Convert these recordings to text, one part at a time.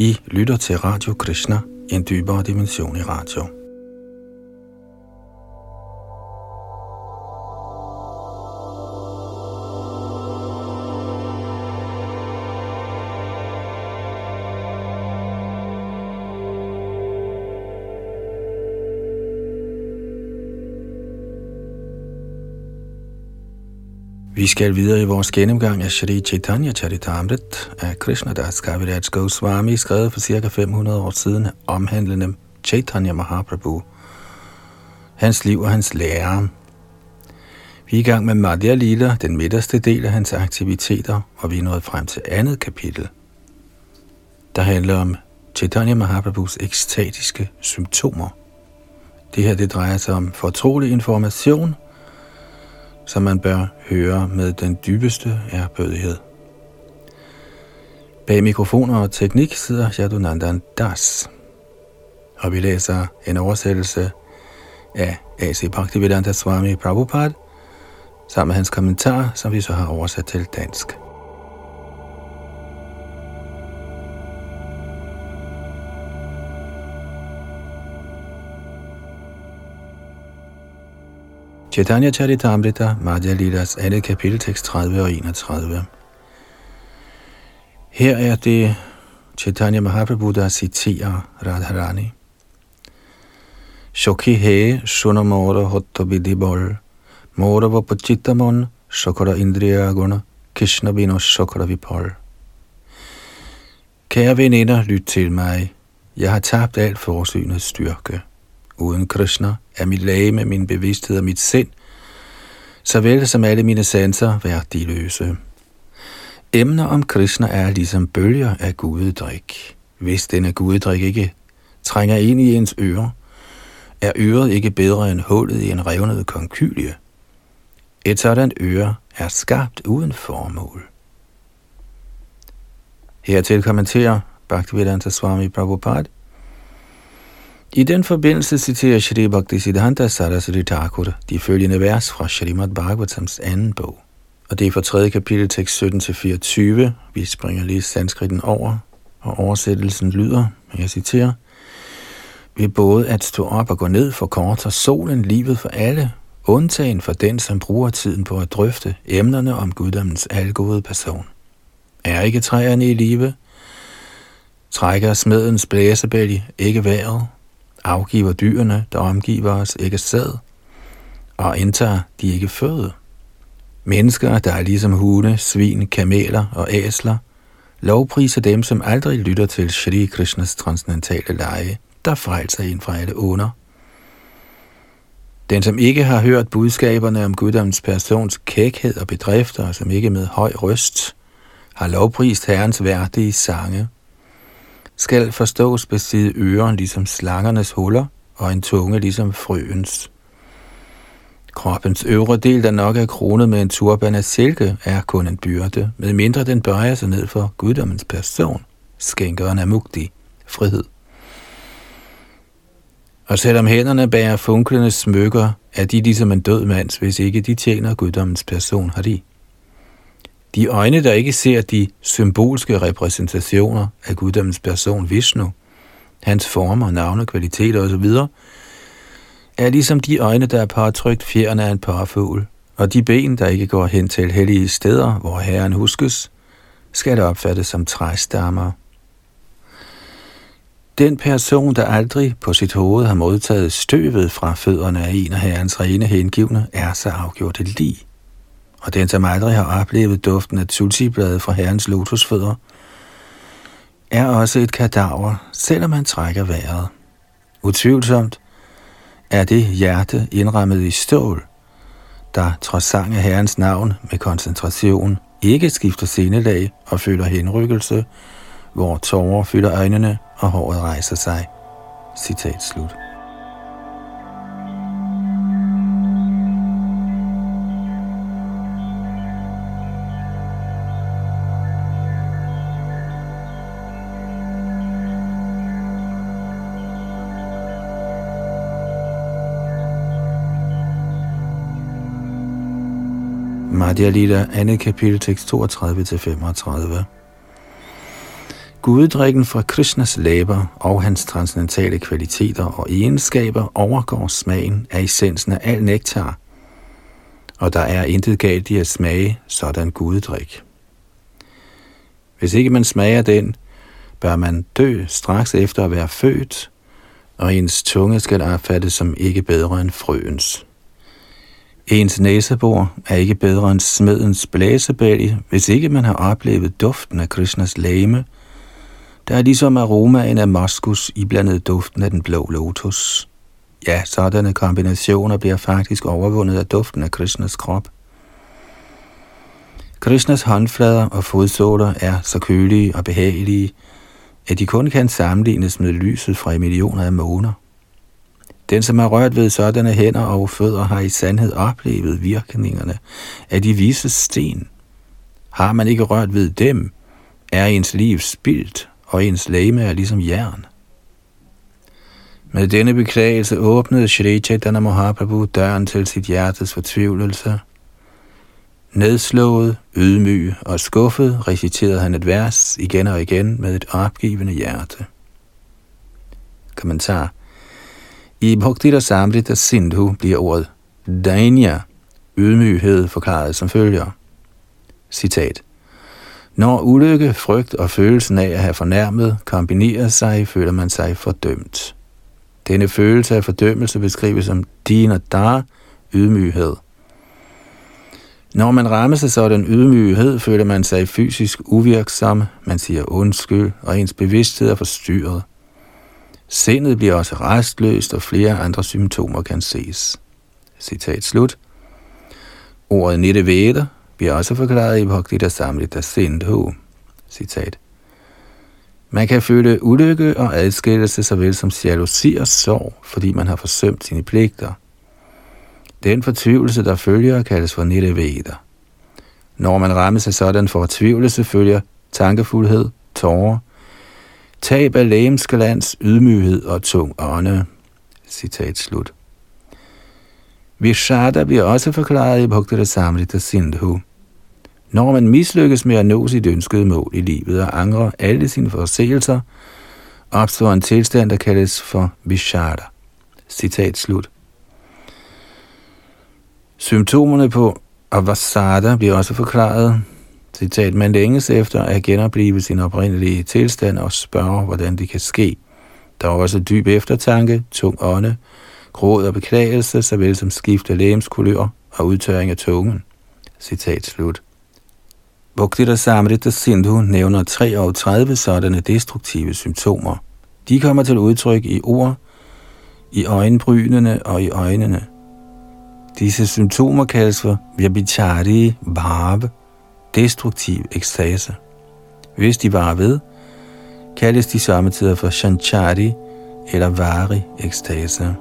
I lytter til Radio Krishna, en dybere dimension i radio. Vi skal videre i vores gennemgang af Shri Chaitanya Charitamrit af Krishnadas Kaviraj Goswami, skrevet for cirka 500 år siden, omhandlende Chaitanya Mahaprabhu, hans liv og hans lære. Vi er i gang med Madhya Lila, den midterste del af hans aktiviteter, og vi er nået frem til andet kapitel, der handler om Chaitanya Mahaprabhus ekstatiske symptomer. Det her det drejer sig om fortrolig information – som man bør høre med den dybeste ærbødighed. Bag mikrofoner og teknik sidder Yadunandan Das, og vi læser en oversættelse af A.C. Bhaktivedanta Swami Prabhupada, sammen med hans kommentar, som vi så har oversat til dansk. Chaitanya Charitamrita, Madhya Lilas, alle kapiteltekst 30 og 31. Her er det Chaitanya Mahaprabhu, der citerer Radharani. Shokhi he sunamora hotta vidibol, mora shokara indriya guna, Krishna vino shokara vipol. Kære veninder, lyt til mig. Jeg har tabt alt forsynets styrke. Uden Krishna er mit med min bevidsthed og mit sind, såvel som alle mine sanser værdiløse. Emner om Krishna er ligesom bølger af gudedrik. Hvis denne gudedrik ikke trænger ind i ens øre, er øret ikke bedre end hullet i en revnet konkylie. Et sådan øre er skabt uden formål. Hertil kommenterer Bhaktivedanta Swami Prabhupada, i den forbindelse citerer Shri Bhaktisiddhanta Saraswati Thakur de følgende vers fra Srimad Bhagavatams anden bog. Og det er fra 3. kapitel tekst 17-24. Vi springer lige sanskritten over, og oversættelsen lyder, jeg citerer, ved både at stå op og gå ned for og solen livet for alle, undtagen for den, som bruger tiden på at drøfte emnerne om guddommens algode person. Er ikke træerne i live? Trækker smedens blæsebælge ikke vejret? Afgiver dyrene, der omgiver os, ikke sæd, og indtager de ikke føde. Mennesker, der er ligesom hunde, svin, kameler og æsler, lovpriser dem, som aldrig lytter til Shri Krishnas transcendentale lege, der frelser ind fra alle under. Den, som ikke har hørt budskaberne om guddommens persons kækhed og bedrifter, og som ikke med høj røst har lovprist Herrens værdige sange, skal forstås besidde ører ligesom slangernes huller og en tunge ligesom frøens. Kroppens øvre del, der nok er kronet med en turban af silke, er kun en byrde, med mindre den bøjer sig ned for guddommens person, skænkeren af mugti, frihed. Og selvom hænderne bærer funklende smykker, er de ligesom en død mands, hvis ikke de tjener guddommens person, har de. De øjne, der ikke ser de symbolske repræsentationer af guddommens person Vishnu, hans former, navne, kvaliteter osv., er ligesom de øjne, der er partrygt fjerne af en parfugl, og de ben, der ikke går hen til hellige steder, hvor Herren huskes, skal det opfattes som træstammer. Den person, der aldrig på sit hoved har modtaget støvet fra fødderne af en af herrens rene hengivne, er så afgjort et lig og den, som aldrig har oplevet duften af tulsibladet fra herrens lotusfødder, er også et kadaver, selvom man trækker vejret. Utvivlsomt er det hjerte indrammet i stål, der trods sang af herrens navn med koncentration ikke skifter sindelag og føler henrykkelse, hvor tårer fylder øjnene og håret rejser sig. Citat slut. Radia Lila, andet kapitel, tekst 32-35. Guddrikken fra Krishnas læber og hans transcendentale kvaliteter og egenskaber overgår smagen af essensen af al nektar, og der er intet galt i at smage sådan guddrik. Hvis ikke man smager den, bør man dø straks efter at være født, og ens tunge skal opfattes som ikke bedre end frøens. Ens næsebor er ikke bedre end smedens blæsebælge, hvis ikke man har oplevet duften af Krishnas lame, der er ligesom aromaen af moskus i blandet duften af den blå lotus. Ja, sådanne kombinationer bliver faktisk overvundet af duften af Krishnas krop. Krishnas håndflader og fodsåler er så kølige og behagelige, at de kun kan sammenlignes med lyset fra millioner af måner. Den, som har rørt ved sådanne hænder og fødder, har i sandhed oplevet virkningerne af de vise sten. Har man ikke rørt ved dem, er ens liv spildt, og ens læme er ligesom jern. Med denne beklagelse åbnede Shri Chaitanya Mahaprabhu døren til sit hjertes fortvivlelse. Nedslået, ydmyg og skuffet reciterede han et vers igen og igen med et opgivende hjerte. Kommentar i Bhaktira Samrita Sindhu bliver ordet Dainya, ydmyghed, forklaret som følger. Citat. Når ulykke, frygt og følelsen af at have fornærmet kombinerer sig, føler man sig fordømt. Denne følelse af fordømmelse beskrives som din og dar, ydmyghed. Når man rammer sig sådan ydmyghed, føler man sig fysisk uvirksom, man siger undskyld, og ens bevidsthed er forstyrret. Sindet bliver også restløst, og flere andre symptomer kan ses. Citat slut. Ordet Nideveda bliver også forklaret i Bhaktita Samrita Sindhu. Citat. Man kan føle ulykke og adskillelse såvel som jalousi og sorg, fordi man har forsømt sine pligter. Den fortvivlelse, der følger, kaldes for Nideveda. Når man rammes af sådan fortvivlelse, følger tankefuldhed, tårer, Tab af lægemskalands ydmyghed og tung ånde. Citat slut. Vishada bliver også forklaret i Bhaktara Samrita Sindhu. Når man mislykkes med at nå sit ønskede mål i livet og angre alle sine forseelser, opstår en tilstand, der kaldes for Vishada. Citat slut. Symptomerne på Avasada bliver også forklaret citat, man længes efter at genopleve sin oprindelige tilstand og spørger, hvordan det kan ske. Der er også dyb eftertanke, tung ånde, gråd og beklagelse, såvel som skift af lægemskulør og udtørring af tungen. Citat slut. Bhaktita Samrita Sindhu nævner 33 sådanne destruktive symptomer. De kommer til udtryk i ord, i øjenbrynene og i øjnene. Disse symptomer kaldes for Vyabhichari Bhav, destruktiv ekstase. Hvis de var ved, kaldes de samtidig for Shanchari eller Vari ekstase.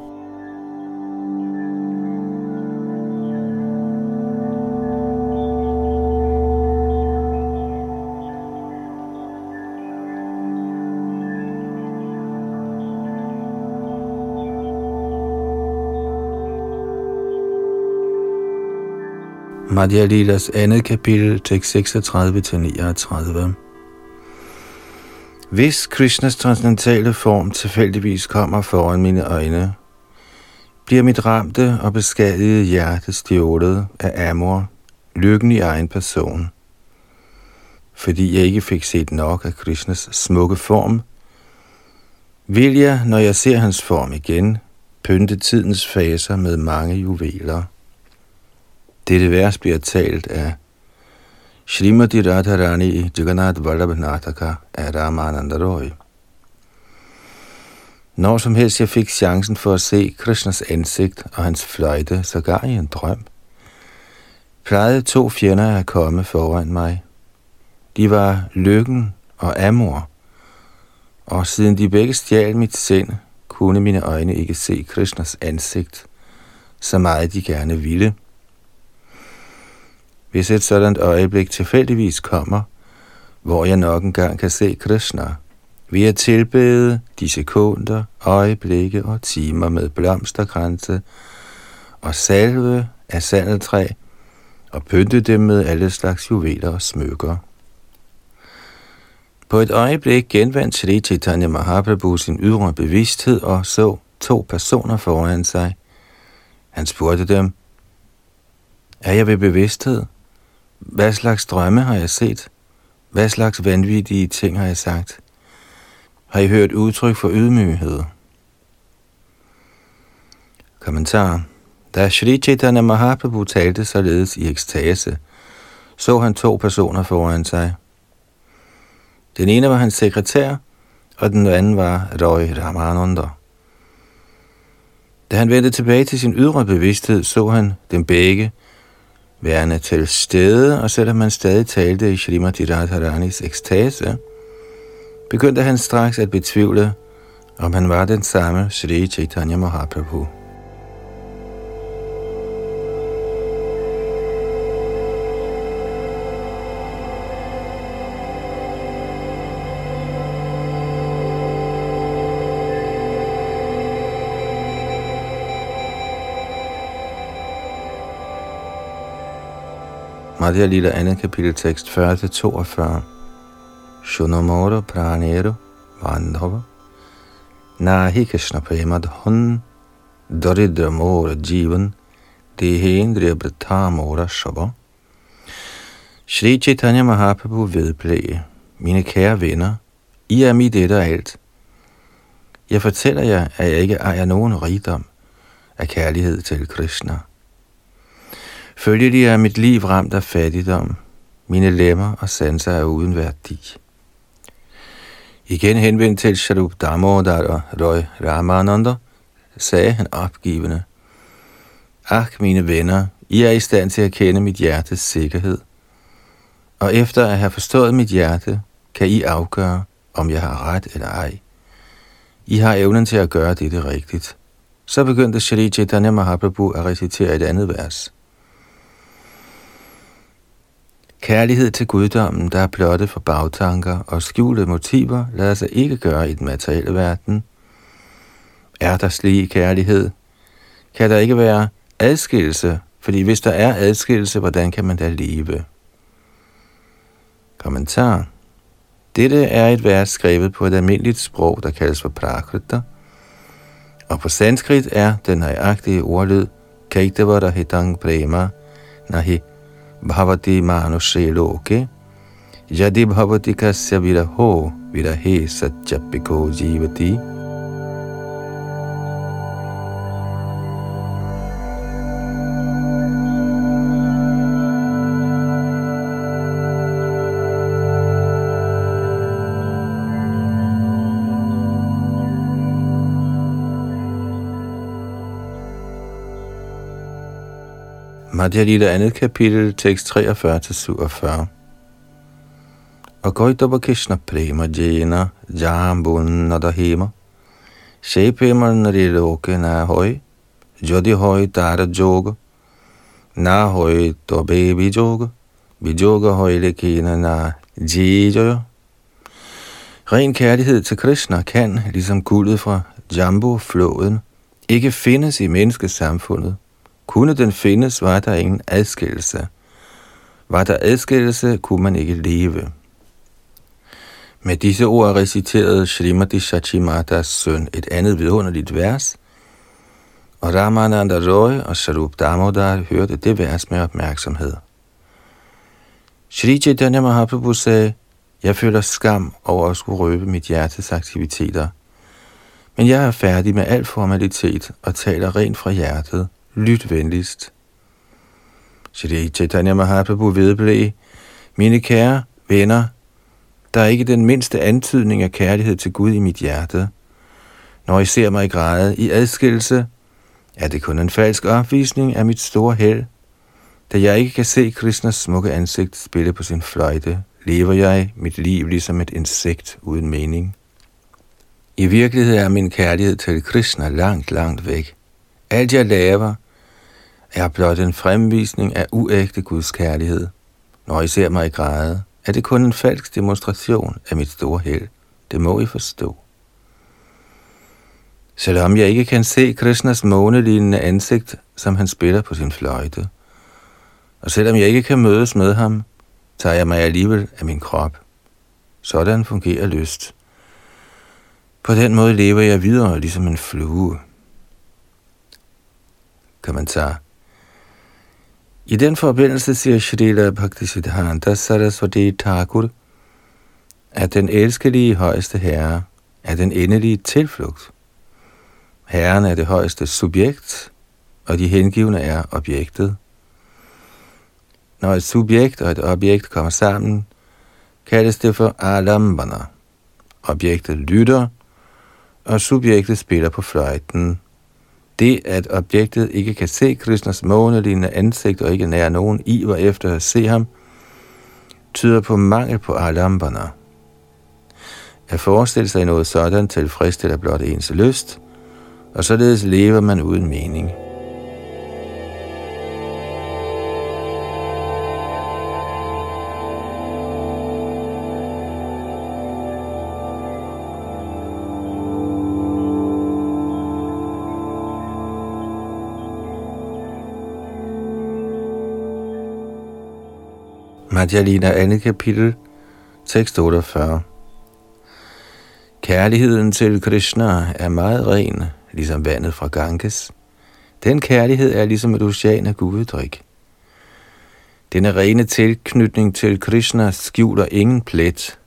Madhya Lilas andet kapitel, tekst 36-39. Hvis Krishnas transcendentale form tilfældigvis kommer foran mine øjne, bliver mit ramte og beskadigede hjerte stjålet af amor, lykken i egen person. Fordi jeg ikke fik set nok af Krishnas smukke form, vil jeg, når jeg ser hans form igen, pynte tidens faser med mange juveler. Dette vers bliver talt af Srimati Radharani Jagannath Vallabhanataka af Ramananda Roy. Når som helst jeg fik chancen for at se Krishnas ansigt og hans fløjte, så gav jeg en drøm. Plejede to fjender at komme foran mig. De var lykken og amor, og siden de begge stjal mit sind, kunne mine øjne ikke se Krishnas ansigt, så meget de gerne ville – hvis et sådan øjeblik tilfældigvis kommer, hvor jeg nok engang kan se Krishna, vil at tilbede de sekunder, øjeblikke og timer med blomsterkranse og salve af sandeltræ og pynte dem med alle slags juveler og smykker. På et øjeblik genvandt Sri Chaitanya Mahaprabhu sin ydre bevidsthed og så to personer foran sig. Han spurgte dem, er jeg ved bevidsthed? Hvad slags drømme har jeg set? Hvad slags vanvittige ting har jeg sagt? Har I hørt udtryk for ydmyghed? Kommentar. Da Sri Chaitanya Mahaprabhu talte således i ekstase, så han to personer foran sig. Den ene var hans sekretær, og den anden var Roy Ramananda. Da han vendte tilbage til sin ydre bevidsthed, så han dem begge værende til stede, og selvom man stadig talte i Srimati Radharanis ekstase, begyndte han straks at betvivle, om han var den samme Sri Chaitanya Mahaprabhu. Madhya Lila andet kapitel tekst 40-42. Shunamoro pranero vandhava nahi krishna premad hun daridra mora jivan dehendriya mora shava. Shri Chaitanya Mahaprabhu vedblæge, mine kære venner, I er mit et og alt. Jeg fortæller jer, at jeg ikke ejer nogen rigdom af kærlighed til Krishna. Følgelig er mit liv ramt af fattigdom. Mine lemmer og sanser er uden værdi. Igen henvendt til Sharup Damodar og Roy Ramananda, sagde han opgivende. Ak, mine venner, I er i stand til at kende mit hjertes sikkerhed. Og efter at have forstået mit hjerte, kan I afgøre, om jeg har ret eller ej. I har evnen til at gøre dette rigtigt. Så begyndte Shri Chaitanya Mahaprabhu at recitere et andet vers. Kærlighed til guddommen, der er blottet for bagtanker og skjulte motiver, lader sig ikke gøre i den materielle verden. Er der slig kærlighed? Kan der ikke være adskillelse? Fordi hvis der er adskillelse, hvordan kan man da leve? Kommentar. Dette er et vers skrevet på et almindeligt sprog, der kaldes for prakrita, og på sanskrit er den nøjagtige ordlyd Kaitavara Hedang prema nahi bhavati manushe loke yadi bhavati kasya viraho virahe satchapiko jivati Madhya Lila andet kapitel, tekst 43-47. Og Gautama Krishna prema jena jambun nadahema Shepemal nariloke na hoy Jodi hoy tara joga. Na hoy to baby joga Bijoga hoy lekina na jijoya Ren kærlighed til Krishna kan, ligesom guldet fra Jambu-floden, ikke findes i menneskesamfundet, kunne den findes, var der ingen adskillelse. Var der adskillelse, kunne man ikke leve. Med disse ord reciterede Srimati Shachimatas søn et andet vidunderligt vers, og Ramananda Roy og Sarup Damodar hørte det vers med opmærksomhed. Shri Chaitanya Mahaprabhu sagde, jeg føler skam over at skulle røbe mit hjertes aktiviteter, men jeg er færdig med al formalitet og taler rent fra hjertet – Lyt venligst. Shri Chaitanya Mahaprabhu vedblev, mine kære venner, der er ikke den mindste antydning af kærlighed til Gud i mit hjerte. Når I ser mig græde i adskillelse, er det kun en falsk opvisning af mit store held. Da jeg ikke kan se Krishnas smukke ansigt spille på sin fløjte, lever jeg mit liv ligesom et insekt uden mening. I virkeligheden er min kærlighed til Krishna langt, langt væk. Alt jeg laver, er blot en fremvisning af uægte Guds kærlighed. Når I ser mig græde, er det kun en falsk demonstration af mit store held. Det må I forstå. Selvom jeg ikke kan se Krishnas månelignende ansigt, som han spiller på sin fløjte, og selvom jeg ikke kan mødes med ham, tager jeg mig alligevel af min krop. Sådan fungerer lyst. På den måde lever jeg videre ligesom en flue. Kommentar. I den forbindelse siger Shrila Bhaktisiddhanta Saraswati Thakur, at den elskelige højeste herre er den endelige tilflugt. Herren er det højeste subjekt, og de hengivne er objektet. Når et subjekt og et objekt kommer sammen, kaldes det for alambana. Objektet lytter, og subjektet spiller på fløjten. Det, at objektet ikke kan se Krishnas månelignende ansigt og ikke nærer nogen iver efter at se ham, tyder på mangel på alambana. At forestille sig noget sådan tilfredsstiller blot ens lyst, og således lever man uden mening. Madhya Lina, andet kapitel, tekst 48. Kærligheden til Krishna er meget ren, ligesom vandet fra Ganges. Den kærlighed er ligesom et ocean af guddrik. Denne rene tilknytning til Krishna skjuler ingen plet,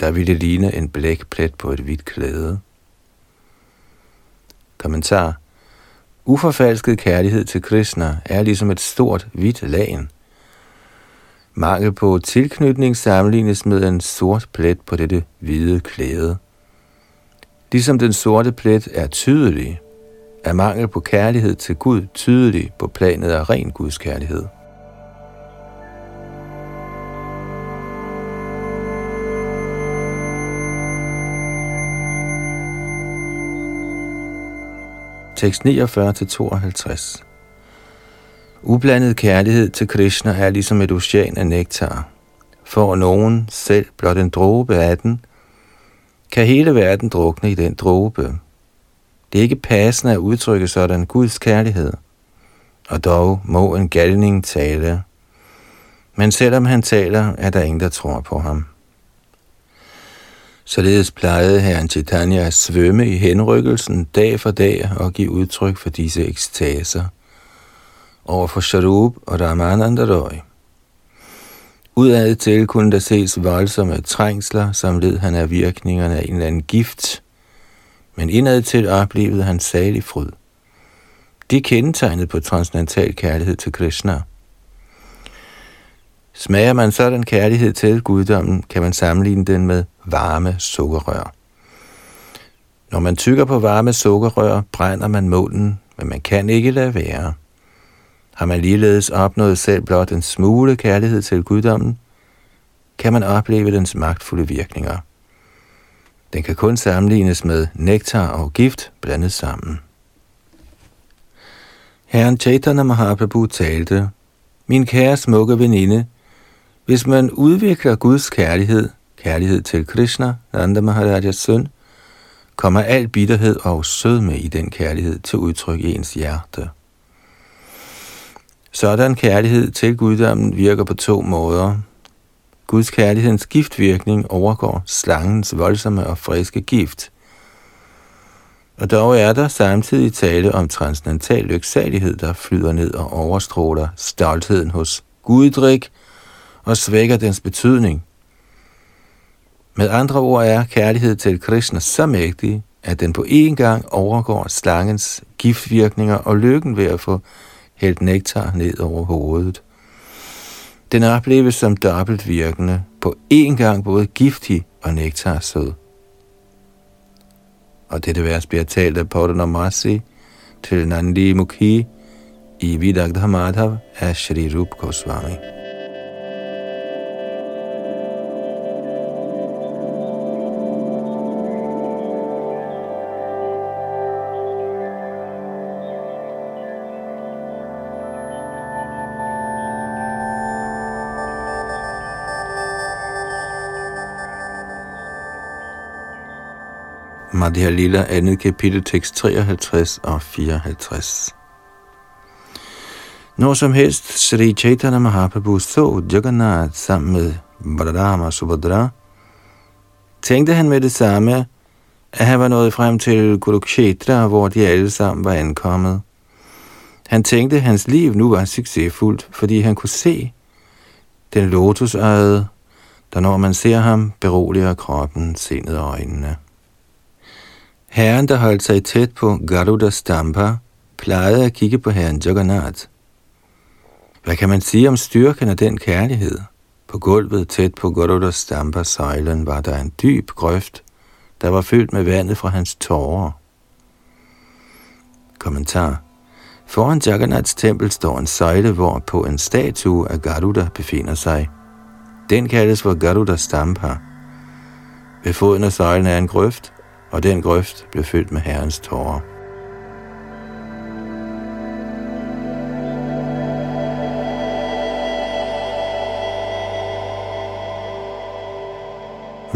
der ville ligne en blækplet på et hvidt klæde. Kommentar. Uforfalsket kærlighed til Krishna er ligesom et stort hvidt lagen – Mangel på tilknytning sammenlignes med en sort plet på dette hvide klæde. Ligesom den sorte plet er tydelig, er mangel på kærlighed til Gud tydelig på planet af ren Guds kærlighed. Tekst 49-52 Ublandet kærlighed til Krishna er ligesom et ocean af nektar. For nogen selv blot en dråbe af den, kan hele verden drukne i den dråbe. Det er ikke passende at udtrykke sådan Guds kærlighed. Og dog må en galning tale. Men selvom han taler, er der ingen, der tror på ham. Således plejede herren Chaitanya at svømme i henrykkelsen dag for dag og give udtryk for disse ekstaser – over for Sharup og Ramananda Roy. Udad til kunne der ses voldsomme trængsler, som led han af virkningerne af en eller anden gift, men indad til oplevede han salig fryd. Det kendetegnede på transcendental kærlighed til Krishna. Smager man sådan kærlighed til guddommen, kan man sammenligne den med varme sukkerrør. Når man tykker på varme sukkerrør, brænder man munden, men man kan ikke lade være. Har man ligeledes opnået selv blot en smule kærlighed til guddommen, kan man opleve dens magtfulde virkninger. Den kan kun sammenlignes med nektar og gift blandet sammen. Herren Chaitanya Mahaprabhu talte, Min kære smukke veninde, hvis man udvikler Guds kærlighed, kærlighed til Krishna, Nanda Maharajas søn, kommer al bitterhed og sødme i den kærlighed til udtryk i ens hjerte. Sådan kærlighed til guddommen virker på to måder. Guds kærlighedens giftvirkning overgår slangens voldsomme og friske gift. Og dog er der samtidig tale om transcendental lyksalighed, der flyder ned og overstråler stoltheden hos guddrik og svækker dens betydning. Med andre ord er kærlighed til Krishna så mægtig, at den på én gang overgår slangens giftvirkninger og lykken ved at få hældt nektar ned over hovedet. Den opleves som dobbelt virkende, på én gang både giftig og nektarsød. Og dette vers bliver talt af Paudanamasi til Nandi Mukhi i Vidagdha Madhav af Shri Rup Goswami. Madhya Lila, andet kapitel, tekst 53 og 54. Når som helst Sri Chaitanya Mahaprabhu så Jagannath sammen med Balarama og Subhadra, tænkte han med det samme, at han var nået frem til Kurukshetra, hvor de alle sammen var ankommet. Han tænkte, at hans liv nu var succesfuldt, fordi han kunne se den lotusøjet, der når man ser ham, beroliger kroppen, sindet og øjnene. Herren, der holdt sig tæt på Garuda Stampa, plejede at kigge på herren Jagannath. Hvad kan man sige om styrken af den kærlighed? På gulvet tæt på Garuda Stampa søjlen var der en dyb grøft, der var fyldt med vandet fra hans tårer. Kommentar. Foran Jagannaths tempel står en søjle, hvor på en statue af Garuda befinder sig. Den kaldes for Garuda Stampa. Ved foden af søjlen er en grøft, og den grøft blev fyldt med herrens tårer.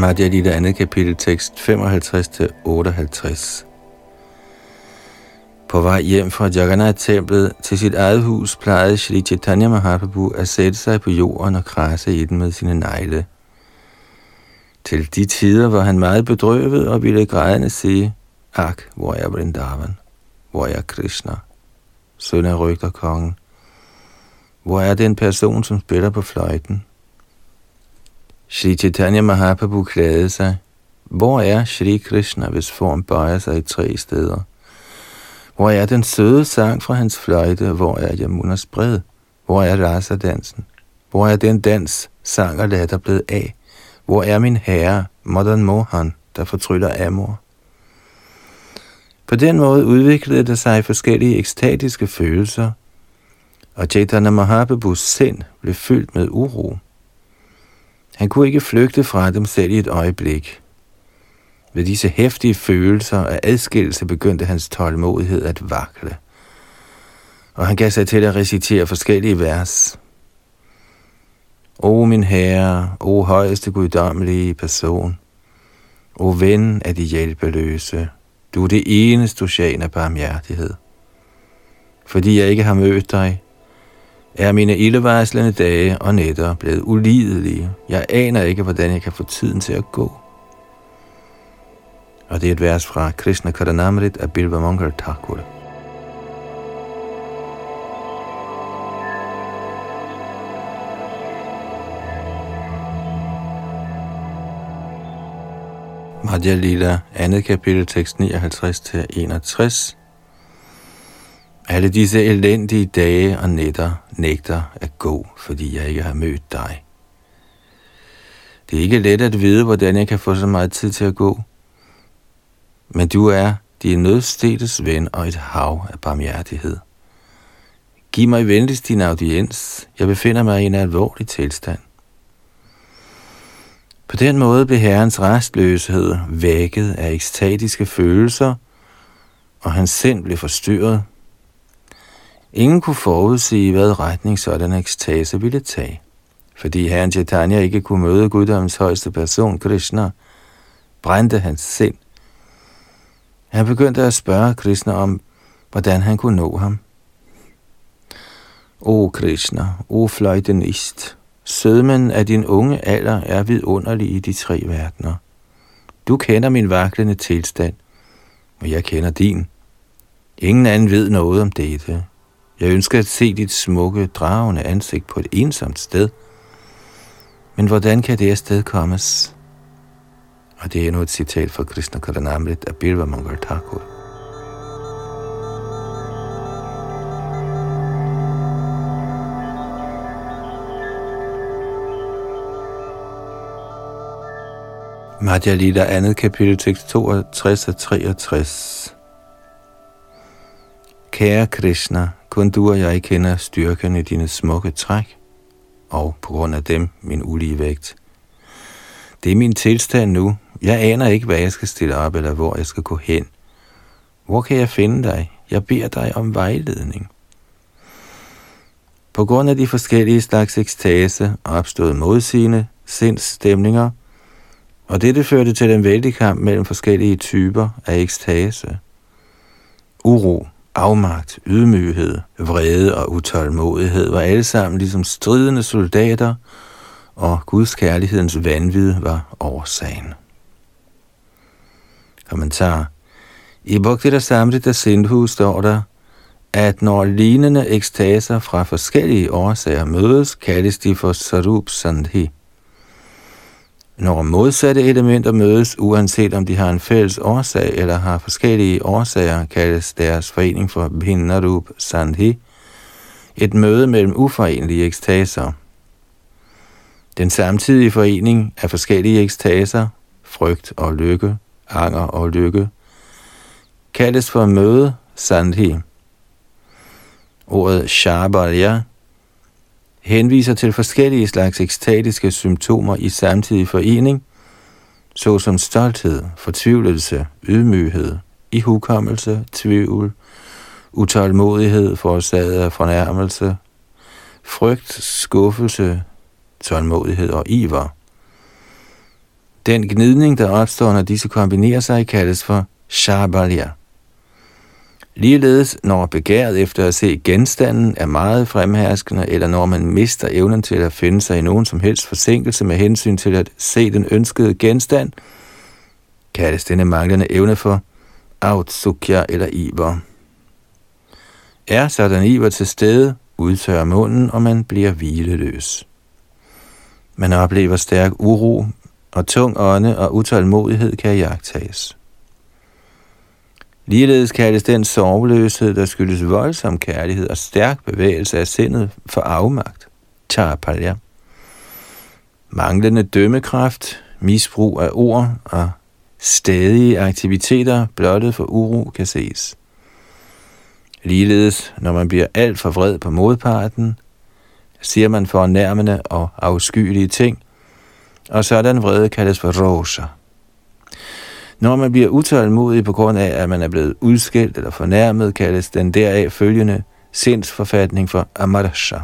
Madhya Lita andet kapitel tekst 55-58. På vej hjem fra Jagannath-templet til sit eget hus plejede Sri Chaitanya Mahaprabhu at sætte sig på jorden og krasse i den med sine negle. Til de tider var han meget bedrøvet og ville grædende sige, Ak, hvor er Vrindavan? Hvor er Krishna? Søn af rygterkongen. Hvor er den person, som spiller på fløjten? Shri Chaitanya Mahaprabhu klagede sig. Hvor er Shri Krishna, hvis form bøjer sig i tre steder? Hvor er den søde sang fra hans fløjte? Hvor er Yamunas bred? Hvor er rasa-dansen? Hvor er den dans, sang og latter blevet af? Hvor er min herre, Madan Mohan, der fortryller Amor? På den måde udviklede der sig forskellige ekstatiske følelser, og Chaitanya Mahaprabhus sind blev fyldt med uro. Han kunne ikke flygte fra dem selv i et øjeblik. Ved disse hæftige følelser af adskillelse begyndte hans tålmodighed at vakle, og han gav sig til at recitere forskellige vers. O min herre, o højeste guddommelige person, o ven af de hjælpeløse, du er det eneste ocean af barmhjertighed. Fordi jeg ikke har mødt dig, er mine ildevarslende dage og nætter blevet ulidelige. Jeg aner ikke, hvordan jeg kan få tiden til at gå. Og det er et vers fra Krishna Karanamrit af Bilba Mangal Thakur. Madhya Lila, andet kapitel, tekst 59-61. Alle disse elendige dage og nætter nægter at gå, fordi jeg ikke har mødt dig. Det er ikke let at vide, hvordan jeg kan få så meget tid til at gå. Men du er din nødstedes ven og et hav af barmhjertighed. Giv mig venligst din audiens. Jeg befinder mig i en alvorlig tilstand. På den måde blev herrens restløshed vækket af ekstatiske følelser, og hans sind blev forstyrret. Ingen kunne forudsige, hvad retning sådan ekstase ville tage. Fordi herren Chaitanya ikke kunne møde guddommens højeste person, Krishna, brændte hans sind. Han begyndte at spørge Krishna om, hvordan han kunne nå ham. O Krishna, o fløjtenist, sødmen af din unge alder er vidunderlig i de tre verdener. Du kender min vaklende tilstand, og jeg kender din. Ingen anden ved noget om dette. Jeg ønsker at se dit smukke, dragende ansigt på et ensomt sted. Men hvordan kan det sted kommes? Og det er endnu et citat fra Krishna Karanamrit af Birva Mangal Thakur. Madhya Lita, andet kapitel, tekst 62 og 63. Kære Krishna, kun du og jeg kender styrken i dine smukke træk, og på grund af dem min ulige vægt. Det er min tilstand nu. Jeg aner ikke, hvad jeg skal stille op, eller hvor jeg skal gå hen. Hvor kan jeg finde dig? Jeg beder dig om vejledning. På grund af de forskellige slags ekstase opstod modsigende sindsstemninger, og dette førte til en vældig kamp mellem forskellige typer af ekstase. Uro, afmagt, ydmyghed, vrede og utålmodighed var alle sammen ligesom stridende soldater, og Guds kærlighedens vanvid var årsagen. Kommentar. I Bhakti Rasamrita Sindhu står der, at når lignende ekstaser fra forskellige årsager mødes, kaldes de for Sarup Sandhi. Når modsatte elementer mødes, uanset om de har en fælles årsag eller har forskellige årsager, kaldes deres forening for Bhinnarup Sandhi, et møde mellem uforenelige ekstaser. Den samtidige forening af forskellige ekstaser, frygt og lykke, anger og lykke, kaldes for møde Sandhi. Ordet Shabalya henviser til forskellige slags ekstatiske symptomer i samtidig forening, såsom stolthed, fortvivlelse, ydmyghed, ihukommelse, tvivl, utålmodighed forårsaget af fornærmelse, frygt, skuffelse, tålmodighed og iver. Den gnidning, der opstår, når disse kombinerer sig, kaldes for shabalya. Ligeledes, når begæret efter at se genstanden er meget fremherskende, eller når man mister evnen til at finde sig i nogen som helst forsinkelse med hensyn til at se den ønskede genstand, kaldes denne manglende evne for autsukya eller iver. Er sådan iver til stede, udtørrer munden, og man bliver hvileløs. Man oplever stærk uro, og tung ånde og utålmodighed kan jagtages. Ligeledes kaldes den sorgløshed, der skyldes voldsom kærlighed og stærk bevægelse af sindet for afmagt. Charapalya. Manglende dømmekraft, misbrug af ord og stadige aktiviteter blottet for uro kan ses. Ligeledes, når man bliver alt for vred på modparten, siger man for nærmende og afskyelige ting, og sådan vrede kaldes for rosa. Når man bliver utålmodig på grund af, at man er blevet udskilt eller fornærmet, kaldes den deraf følgende sindsforfatning for amarasha.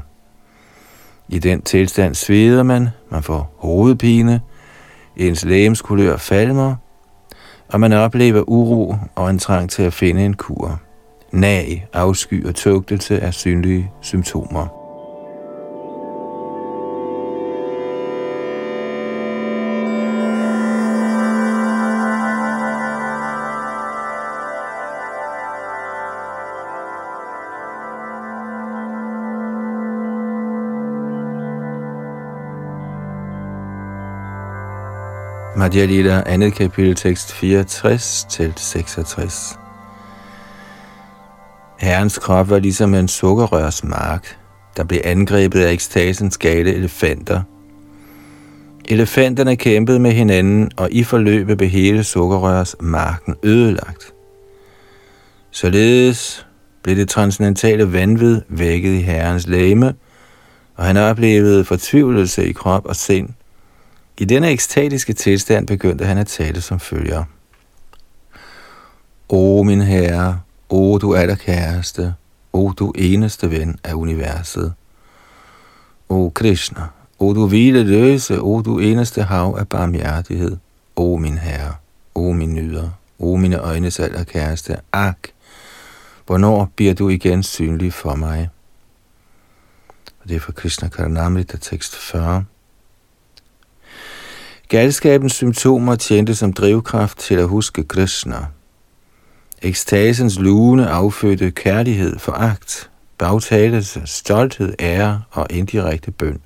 I den tilstand sveder man, man får hovedpine, ens lægemskulør falmer, og man oplever uro og en trang til at finde en kur. Nag, afsky og tugtelse er synlige symptomer. Madhya Lila, andet kapitel, tekst 64 til 66. Herrens krop var ligesom en sukkerrørs mark, der blev angrebet af ekstasens gale elefanter. Elefanterne kæmpede med hinanden, og i forløbet blev hele sukkerrørs marken ødelagt. Således blev det transcendentale vanvid vækket i herrens læme, og han oplevede fortvivlelse i krop og sind – i denne ekstatiske tilstand begyndte han at tale som følger. O min herre, o du allerkæreste, kæreste, o du eneste ven af universet. O Krishna, o du hvile løse, o du eneste hav af barmhjertighed. O min herre, o min nyder, o mine øjnes kæreste, ak, hvornår bliver du igen synlig for mig? Og det er fra Krishna Karanamrita tekst 40. Galskabens symptomer tjente som drivkraft til at huske Krishna. Ekstasens lune affødte kærlighed, foragt, bagtalelse, stolthed, ære og indirekte bøn.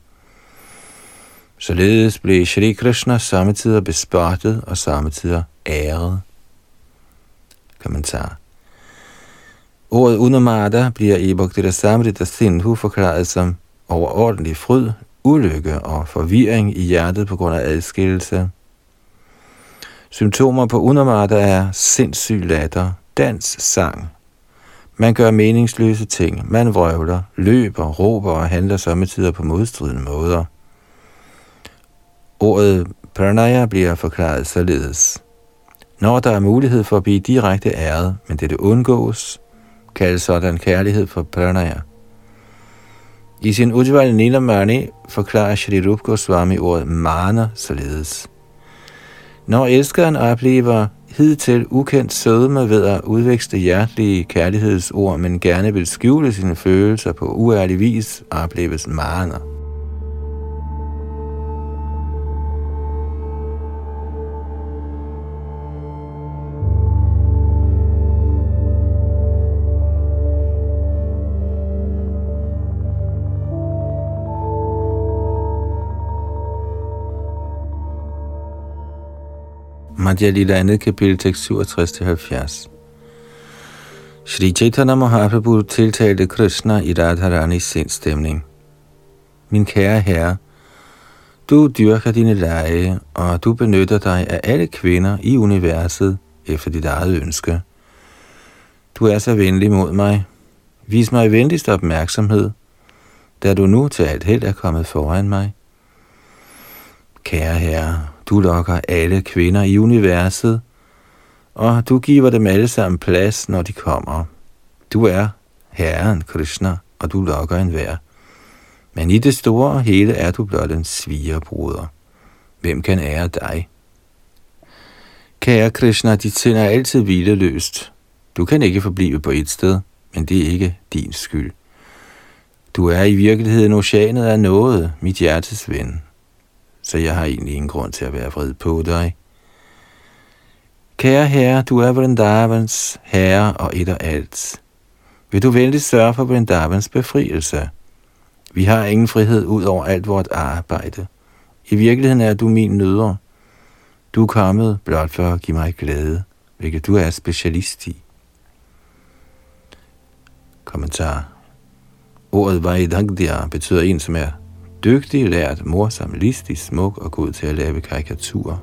Således blev Shri Krishna samtidig bespottet og samtidig æret. Kommentar. Ordet Unamada bliver i Bhakti Samrita Sindhu forklaret som overordentlig fryd, ulykke og forvirring i hjertet på grund af adskillelse. Symptomer på unormata er sindssyg latter, dans, sang. Man gør meningsløse ting, man vrøvler, løber, råber og handler samtidig på modstridende måder. Ordet pranaya bliver forklaret således. Når der er mulighed for at blive direkte æret, men dette undgås, kaldes sådan kærlighed for pranaya. I sin Ujjval Nilamani forklarer Shri Rup Goswami ordet mana således. Når elskeren oplever hidtil ukendt sødme ved at udveksle hjertelige kærlighedsord, men gerne vil skjule sine følelser på uærlig vis, opleves mana. Madhya Lila andet kapitel tekst 67-70. Shri Chaitanya Mahaprabhu tiltalte Krishna i Radharanis sindstemning. Min kære herre, du dyrker dine lege, og du benytter dig af alle kvinder i universet efter dit eget ønske. Du er så venlig mod mig. Vis mig venligst opmærksomhed, da du nu til alt held er kommet foran mig. Kære herre, du lokker alle kvinder i universet, og du giver dem alle sammen plads, når de kommer. Du er Herren Krishna, og du lokker enhver. Men i det store og hele er du blot en svigerbruder. Hvem kan ære dig? Kære Krishna, dit sind er altid hvileløst. Du kan ikke forblive på et sted, men det er ikke din skyld. Du er i virkeligheden oceanet af noget, mit hjertes ven. Så jeg har egentlig ingen grund til at være vred på dig. Kære herre, du er Vrindavans herre og et og alt. Vil du vældig sørge for Vrindavans befrielse? Vi har ingen frihed ud over alt vort arbejde. I virkeligheden er du min nødder. Du er kommet blot for at give mig glæde, hvilket du er specialist i. Kommentar. Ordet Vaidagdya betyder en, som er dygtig, lært, morsom, listig, smuk og god til at lave karikaturer.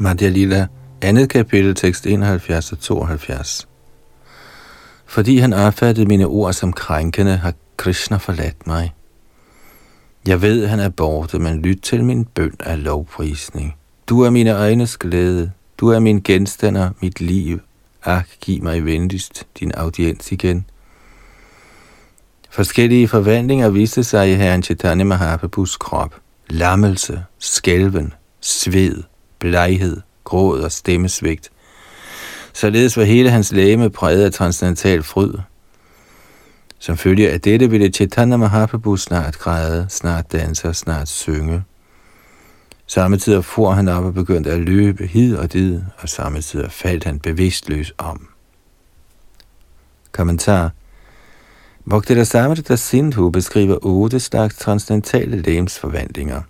Madhya Lila, andet kapitel, tekst 71 og 72. Fordi han opfattede mine ord som krænkende, har Krishna forladt mig. Jeg ved, han er borte, men lyt til min bøn af lovprisning. Du er mine øjnes glæde. Du er min genstander, mit liv. Ak, giv mig venligst din audiens igen. Forskellige forvandlinger viste sig i herren Chaitanya Mahaprabhus krop. Lammelse, skælven, sved, bleghed, gråd og stemmesvigt. Således var hele hans læme præget af transcendental fryd. Som følge af dette ville Chaitanya Mahaprabhu snart græde, snart danse og snart synge. Samtidig for han op og begyndte at løbe hid og did, og samtidig faldt han bevidstløs om. Kommentar Bhakti Rasamrita Sindhu beskriver otte slags transcendentale lægemsforvandlinger.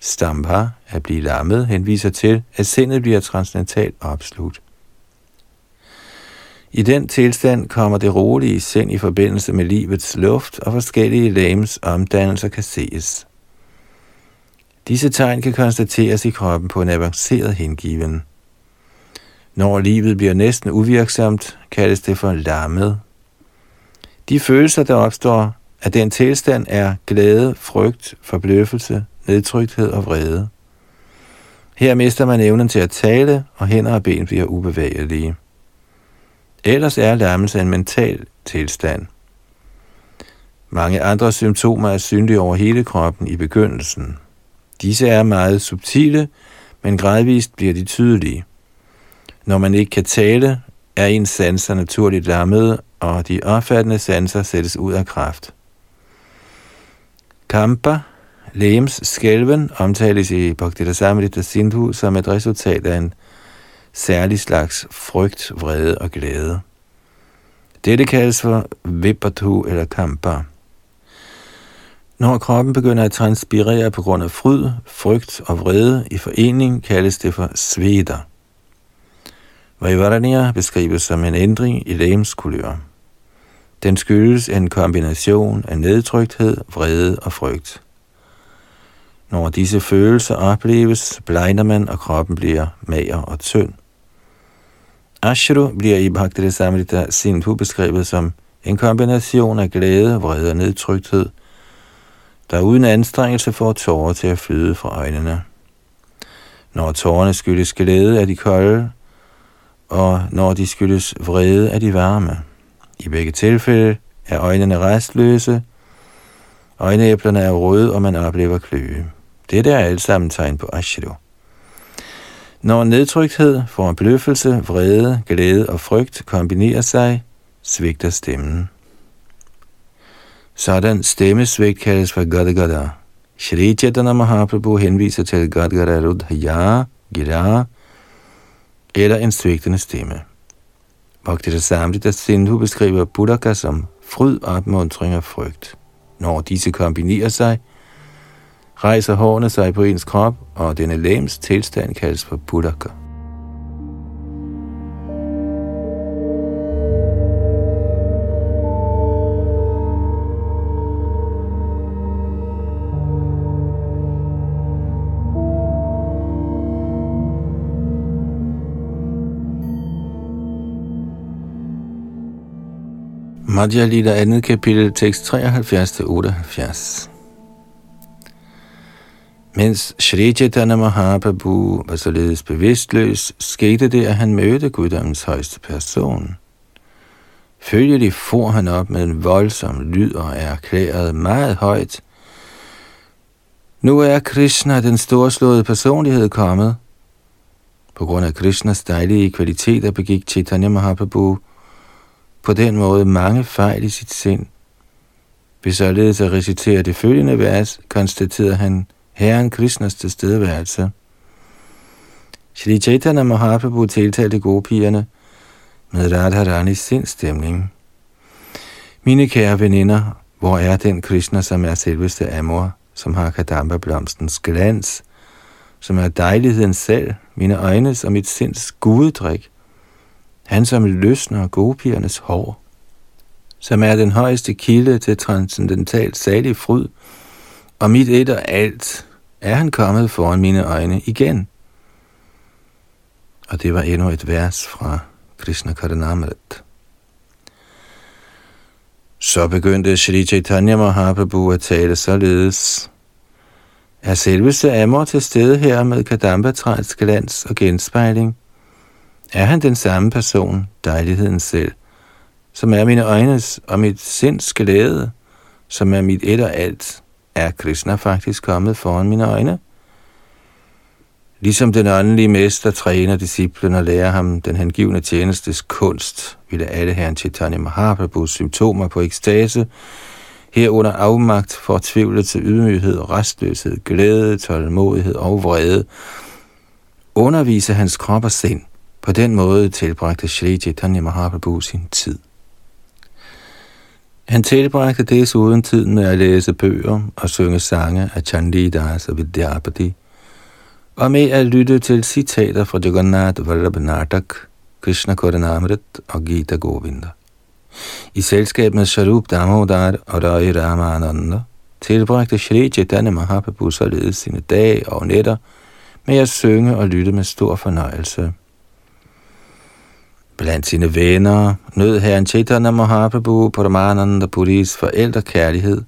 Stamba, at blive lammet, henviser til, at sindet bliver transcendentalt opslugt. I den tilstand kommer det rolige sind i forbindelse med livets luft, og forskellige lægems omdannelser kan ses. Disse tegn kan konstateres i kroppen på en avanceret hengiven. Når livet bliver næsten uvirksomt, kaldes det for lammet. De følelser, der opstår at den tilstand, er glæde, frygt, forbløffelse, nedtrykthed og vrede. Her mister man evnen til at tale, og hænder og ben bliver ubevægelige. Ellers er lammelse en mental tilstand. Mange andre symptomer er synlige over hele kroppen i begyndelsen. Disse er meget subtile, men gradvist bliver de tydelige. Når man ikke kan tale, er ens sanser naturligt lammede, og de opfattende sanser sættes ud af kraft. Kampa, lægems skælven, omtales i Bhakti Sindhu som et resultat af en særlig slags frygt, vrede og glæde. Dette kaldes for vipatu eller kampa. Når kroppen begynder at transpirere på grund af fryd, frygt og vrede i forening, kaldes det for sveda. Vajvaraniya beskrives som en ændring i lægemskulør. Den skyldes en kombination af nedtrykthed, vrede og frygt. Når disse følelser opleves, blegner man, og kroppen bliver mager og tynd. Ashru bliver i Bhakti Sindhu beskrevet som en kombination af glæde, vrede og nedtrykthed, der uden anstrengelse får tårer til at flyde fra øjnene. Når tårerne skyldes glæde, er de kolde, og når de skyldes vrede, er de varme. I begge tilfælde er øjnene restløse, øjneæblerne er røde, og man oplever kløe. Dette er alt sammen tegn på Ashru. Når nedtrykthed, forbløffelse, vrede, glæde og frygt kombinerer sig, svigter stemmen. Sådan stemmesvigt kaldes for Gadagada. Shri Chaitanya Mahaprabhu henviser til Gadagada Rudhaya, Gira, eller en svigtende stemme. Bhaktita Samrita Sindhu beskriver Buddhaka som fryd, opmuntring og frygt. Når disse kombinerer sig, rejser hårene sig på ens krop, og denne lems tilstand kaldes for Buddhaka. Madhya Lila 2. kapitel, tekst 73-78. Mens Shri Chaitanya Mahaprabhu var således bevidstløs, skete det, at han mødte guddommens højeste person. Følgelig for han op med en voldsom lyd og erklærede meget højt, Nu er Krishna, den storslåede personlighed, kommet. På grund af Krishnas dejlige kvaliteter begik Chaitanya Mahaprabhu på den måde mange fejl i sit sind. Ved således at recitere det følgende vers, konstaterede han Herren Krishnas tilstedeværelse. Shri Chaitanya Mahaprabhu tiltalte gopierne med Radharanis sindstemning. Mine kære veninder, hvor er den Krishna, som er selveste Amor, som har Kadamba-blomstens glans, som er dejligheden selv, mine øjnes og mit sinds gudedrik, han som løsner gopiernes hår, som er den højeste kilde til transcendentalt salig fryd, og mit et og alt er han kommet foran mine øjne igen. Og det var endnu et vers fra Krishna Karanamrit. Så begyndte Sri Chaitanya Mahaprabhu at tale således. Er selveste Amor til stede her med kadambatræets glans og genspejling? Er han den samme person, dejligheden selv, som er mine øjnes og mit sinds glæde, som er mit et og alt, er Krishna faktisk kommet foran mine øjne? Ligesom den åndelige mester træner disciplen og lærer ham den hengivne tjenestes kunst, ville alle herren Chaitanya Mahaprabhus symptomer på ekstase, herunder afmagt, fortvivlelse, ydmyghed, restløshed, glæde, tålmodighed og vrede, undervise hans krop og sind, på den måde tilbragte Shri Chaitanya Mahaprabhu sin tid. Han tilbragte desuden tiden med at læse bøger og synge sange af Chandidas og Vidyapati, og med at lytte til citater fra Jagannath Vallabhanatak, Krishna Koranamrit og Gita Govinda. I selskab med Sharup Damodar og Rai Ramananda tilbragte Shri Chaitanya Mahaprabhu således sine dage og nætter med at synge og lytte med stor fornøjelse. Blandt sine venner nød herren Chaitanya Mahaprabhu Paramananda Puris forældrekærlighed,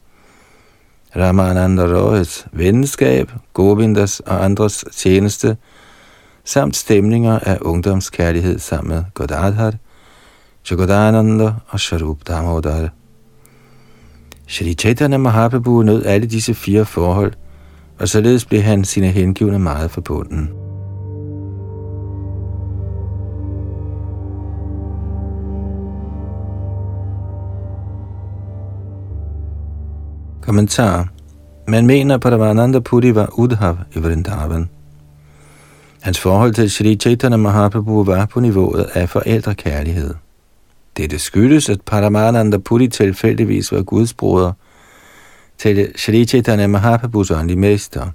Ramananda Rohits venskab, Govindas og andres tjeneste, samt stemninger af ungdomskærlighed sammen med Godadhar, Jagodananda og Sharup Damodar. Shri Chaitanya Mahaprabhu nød alle disse fire forhold, og således blev han sine hengivne meget forbunden. Kommentar. Man mener, på Paramananda Puri var Udhav i Vrindavan. Hans forhold til Sri Chaitanya Mahaprabhu var på niveauet af forældrekærlighed. Dette skyldes, at Paramananda Puri tilfældigvis var Guds broder til Sri Chaitanya Mahaprabhus åndelige mester.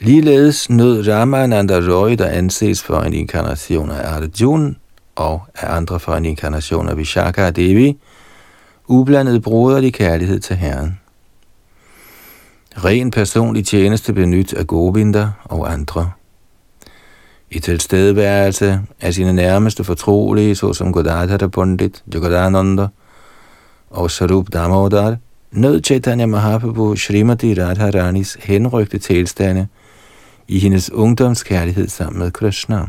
Ligeledes nød Ramananda Roy, der anses for en inkarnation af Arjuna og af andre for en inkarnation af Vishaka Devi, ublandet broderlig kærlighed til Herren. Ren personlig tjeneste benyt af Govinda og andre. I tilstedeværelse af sine nærmeste fortrolige, såsom Godadhara Pundit, Jogadananda og Sarup Damodar, nød Chaitanya Mahaprabhu Srimati Radharanis henrygte tilstande i hendes ungdomskærlighed sammen med Krishna.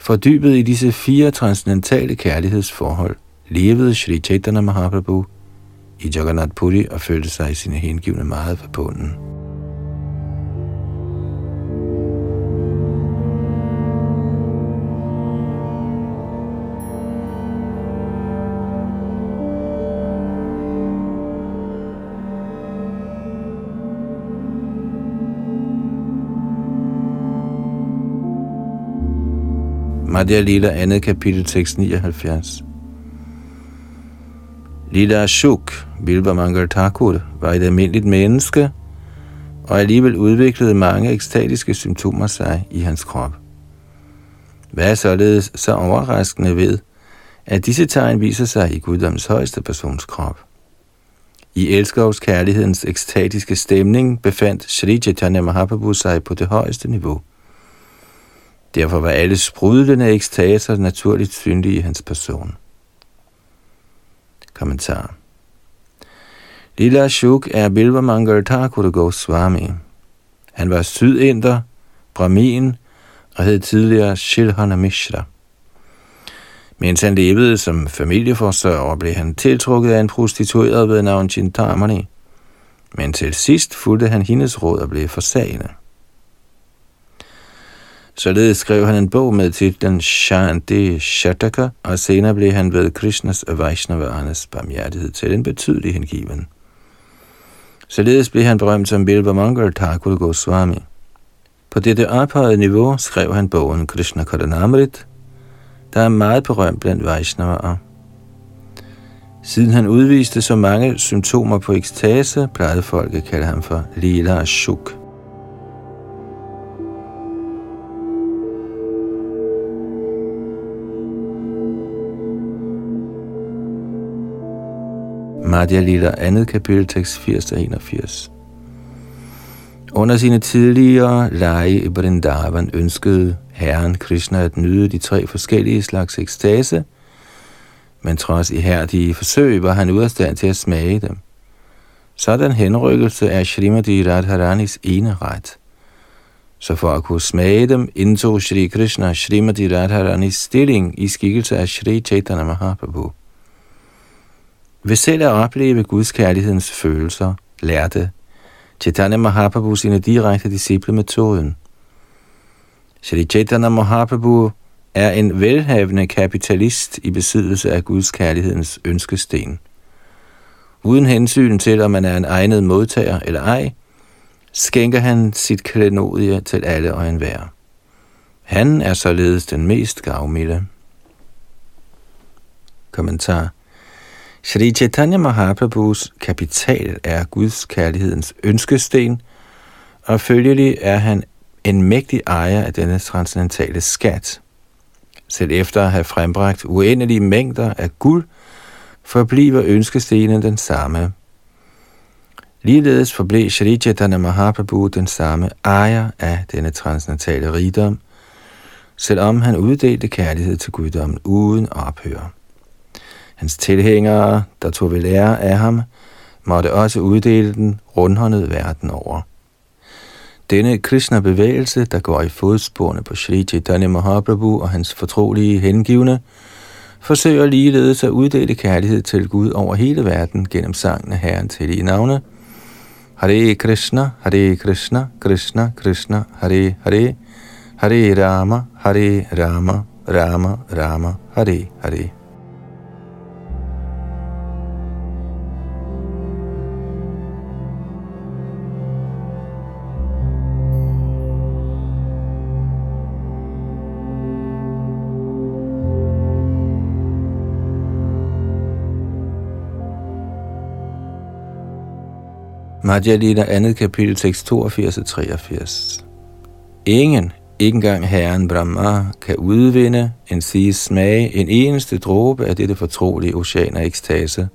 Fordybet i disse fire transcendentale kærlighedsforhold, levede Sri Chaitanya Mahaprabhu i Jagannath Puri og følte sig i sine hengivne meget forbunden. Madhya Lila, andet kapitel, tekst 79. Lila Shuk, Bilba Mangal Thakur, var et almindeligt menneske, og alligevel udviklede mange ekstatiske symptomer sig i hans krop. Hvad er således så overraskende ved, at disse tegn viser sig i guddoms højeste persons krop? I elskovs kærlighedens ekstatiske stemning befandt Sri Chaitanya Mahaprabhu sig på det højeste niveau. Derfor var alle sprudlende ekstaser naturligt synlige i hans person. Kommentar Lila Shuk er Bilvamangal Thakur Goswami. Han var sydinder, brahmin og hed tidligere Shilhana Mishra. Mens han levede som familieforsørger, blev han tiltrukket af en prostitueret ved navn Chintamani. Men til sidst fulgte han hendes råd og blev forsagende. Således skrev han en bog med titlen Shanti Shataka, og senere blev han ved Krishnas og Vaishnavaernes barmhjertighed til en betydelig hengiven. Således blev han berømt som Bilba Mangal Thakur Goswami. På dette ophøjede niveau skrev han bogen Krishna Karanamrit, der er meget berømt blandt Vaishnavaer. Siden han udviste så mange symptomer på ekstase, plejede folk at kalde ham for Lila Shuk. Madhya Lila 2. kapitel tekst 80-81. Under sine tidligere lege i Vrindavan ønskede Herren Krishna at nyde de tre forskellige slags ekstase, men trods ihærdige forsøg var han ude af stand til at smage dem. Sådan henrykkelse er Srimati Radharanis ene ret. Så for at kunne smage dem, indtog Shri Krishna Srimati Radharanis stilling i skikkelse af Shri Chaitanya Mahaprabhu. Ved selv at opleve Guds kærlighedens følelser, lærte Chaitanya Mahaprabhu sine direkte disciple metoden. Shri Chaitanya Mahaprabhu er en velhavende kapitalist i besiddelse af Guds kærlighedens ønskesten. Uden hensyn til, om man er en egnet modtager eller ej, skænker han sit klenodie til alle og enhver. Han er således den mest gavmilde. Kommentar Shri Chaitanya Mahaprabhus kapital er Guds kærlighedens ønskesten, og følgelig er han en mægtig ejer af denne transcendentale skat. Selv efter at have frembragt uendelige mængder af guld, forbliver ønskestenen den samme. Ligeledes forblev Shri Chaitanya Mahaprabhu den samme ejer af denne transcendentale rigdom, selvom han uddelte kærlighed til guddommen uden ophør. Hans tilhængere, der tog ved lære af ham, måtte også uddele den rundhåndet verden over. Denne Krishna-bevægelse, der går i fodsporene på Sri Chaitanya Mahaprabhu og hans fortrolige hengivne, forsøger ligeledes at uddele kærlighed til Gud over hele verden gennem sangen af Herrens hellige navne. Hare Krishna, Hare Krishna, Krishna Krishna, Hare Hare, Hare Rama, Hare Rama, Rama Rama, Hare Hare. Madhya Lila 2. kapitel tekst 82 og 83. Ingen, ikke engang Herren Brahma, kan udvinde en sige smage en eneste dråbe af dette fortrolige ocean af ekstase.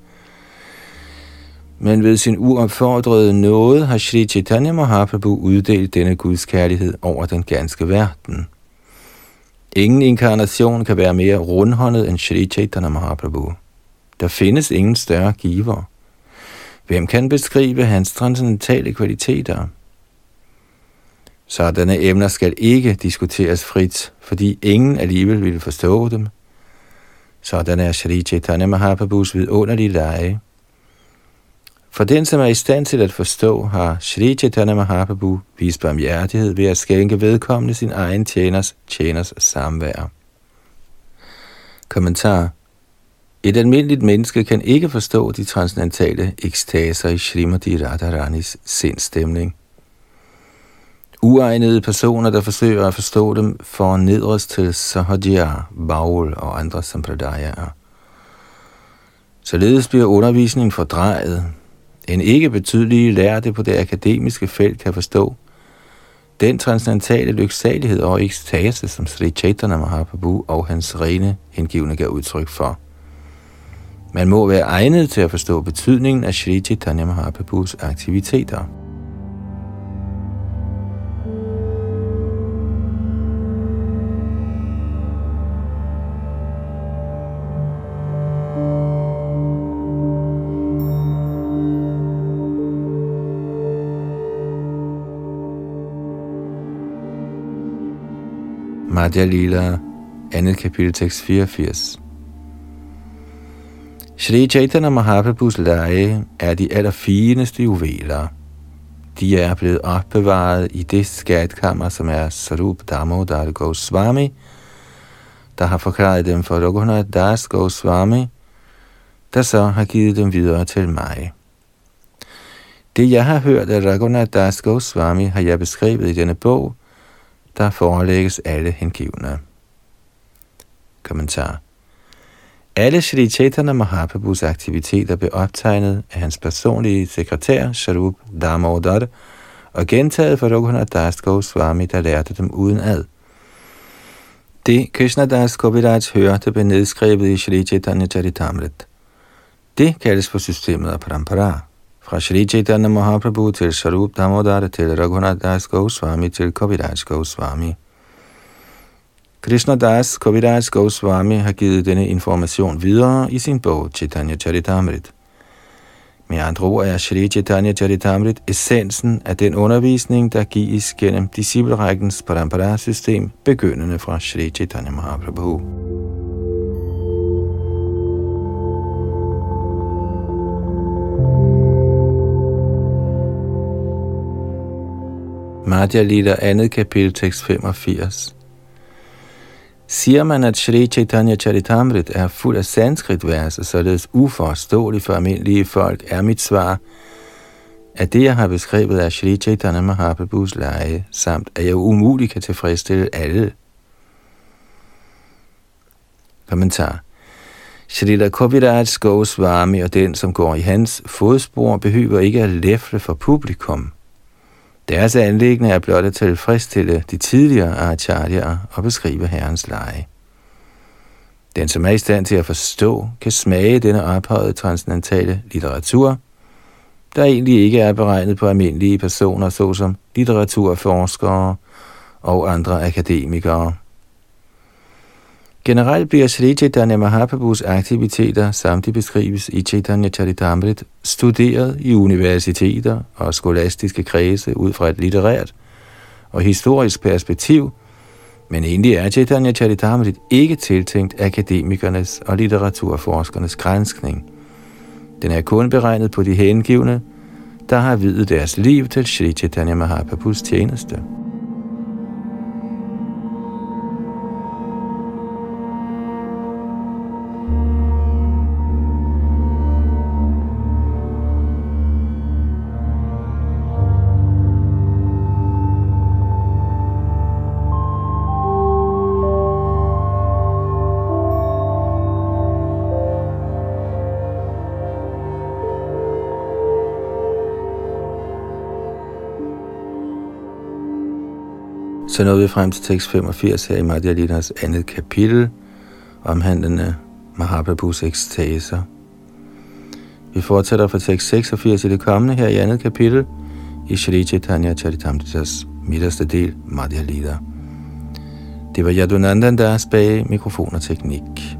Men ved sin uopfordrede nåde har Sri Chaitanya Mahaprabhu uddelt denne Guds kærlighed over den ganske verden. Ingen inkarnation kan være mere rundhåndet end Sri Chaitanya Mahaprabhu. Der findes ingen større giver. Hvem kan beskrive hans transcendentale kvaliteter? Sådanne emner skal ikke diskuteres frit, fordi ingen alligevel vil forstå dem. Sådan er Shri Chaitanya Mahaprabhus vidunderlige lege. For den, som er i stand til at forstå, har Shri Chaitanya Mahaprabhu vist barmhjertighed ved at skænke vedkommende sin egen tjeners tjeners samvær. Kommentar et almindeligt menneske kan ikke forstå de transcendentale ekstaser i Srimati Radharanis sindstemning. Uegnede personer, der forsøger at forstå dem, får nedres til sahajya, baul og andre sampradayaer. Således bliver undervisningen fordrejet. En ikke betydelig lærte på det akademiske felt kan forstå den transcendentale lyksalighed og ekstase, som Sri Chaitanya Mahaprabhu og hans rene hengivne gav udtryk for. Man må være egnet til at forstå betydningen af Sri Chaitanya Mahaprabhus aktiviteter. Madhya Lila, andet kapitel, tekst 84. Shri Chaitanya Mahaprabhus lege er de allerfineste juveler. De er blevet opbevaret i det skatkammer, som er Sarup Damodar Goswami, der har forklaret dem for Raghunath Das Goswami, der så har givet dem videre til mig. Det jeg har hørt af Raghunath Das Goswami, har jeg beskrevet i denne bog, der forelægges alle hengivne. Kommentar alle Shri Chaitanya Mahaprabhus aktiviteter blev optegnet af hans personlige sekretær, Sharup Damodar, og gentaget for Raghunath Das Goswami, der lærte dem uden ad. Det Krishna Das Kaviraj hørte blev nedskrevet i Shri Chaitanya Charitamrit. Det kaldes for systemet af parampara. Fra Shri Chaitanya Mahaprabhu til Sharup Damodar til Raghunath Das Goswami til Kaviraj Goswami. Krishna Das Kaviraj Goswami har givet denne information videre i sin bog Chaitanya Charitamrit. Med andre ord er Shri Chaitanya Charitamrit essensen af den undervisning, der gives gennem disciplerækkens parampara-system, begyndende fra Shri Chaitanya Mahaprabhu. Madhya Lila, andet kapitel, tekst 85. Siger man, at Sri Chaitanya Charitamrit er fuld af sanskrit-verser, således uforståeligt for almindelige folk, er mit svar, at det, jeg har beskrevet, er Sri Chaitanya Mahaprabhus leje, samt at jeg umuligt kan tilfredsstille alle. Kommentar. Shrita Kaviraj Goswami og den, som går i hans fodspor, behøver ikke at læfle for publikum – deres anlæggende er blot at tilfredsstille de tidligere acharyaer og beskrive herrens leje. Den, som er i stand til at forstå, kan smage denne ophøjet transcendentale litteratur, der egentlig ikke er beregnet på almindelige personer, såsom litteraturforskere og andre akademikere. Generelt bliver Sri Chaitanya Mahaprabhus aktiviteter, samt de beskrives i Chaitanya Charitamrit, studeret i universiteter og skolastiske kredse ud fra et litterært og historisk perspektiv, men egentlig er Chaitanya Charitamrit ikke tiltænkt akademikernes og litteraturforskernes grænskning. Den er kun beregnet på de hengivne, der har videt deres liv til Sri Chaitanya Mahaprabhus tjeneste. Så nåede vi frem til tekst 85 her i Madhya andet kapitel, omhandlende Mahaprabhus ekstaser. Vi fortsætter fra tekst 86 i det kommende her i andet kapitel i Shri Chaitanya Charitamritas midterste del, Madhya Lila. Det var Yadunandan, der bag mikrofon og teknik.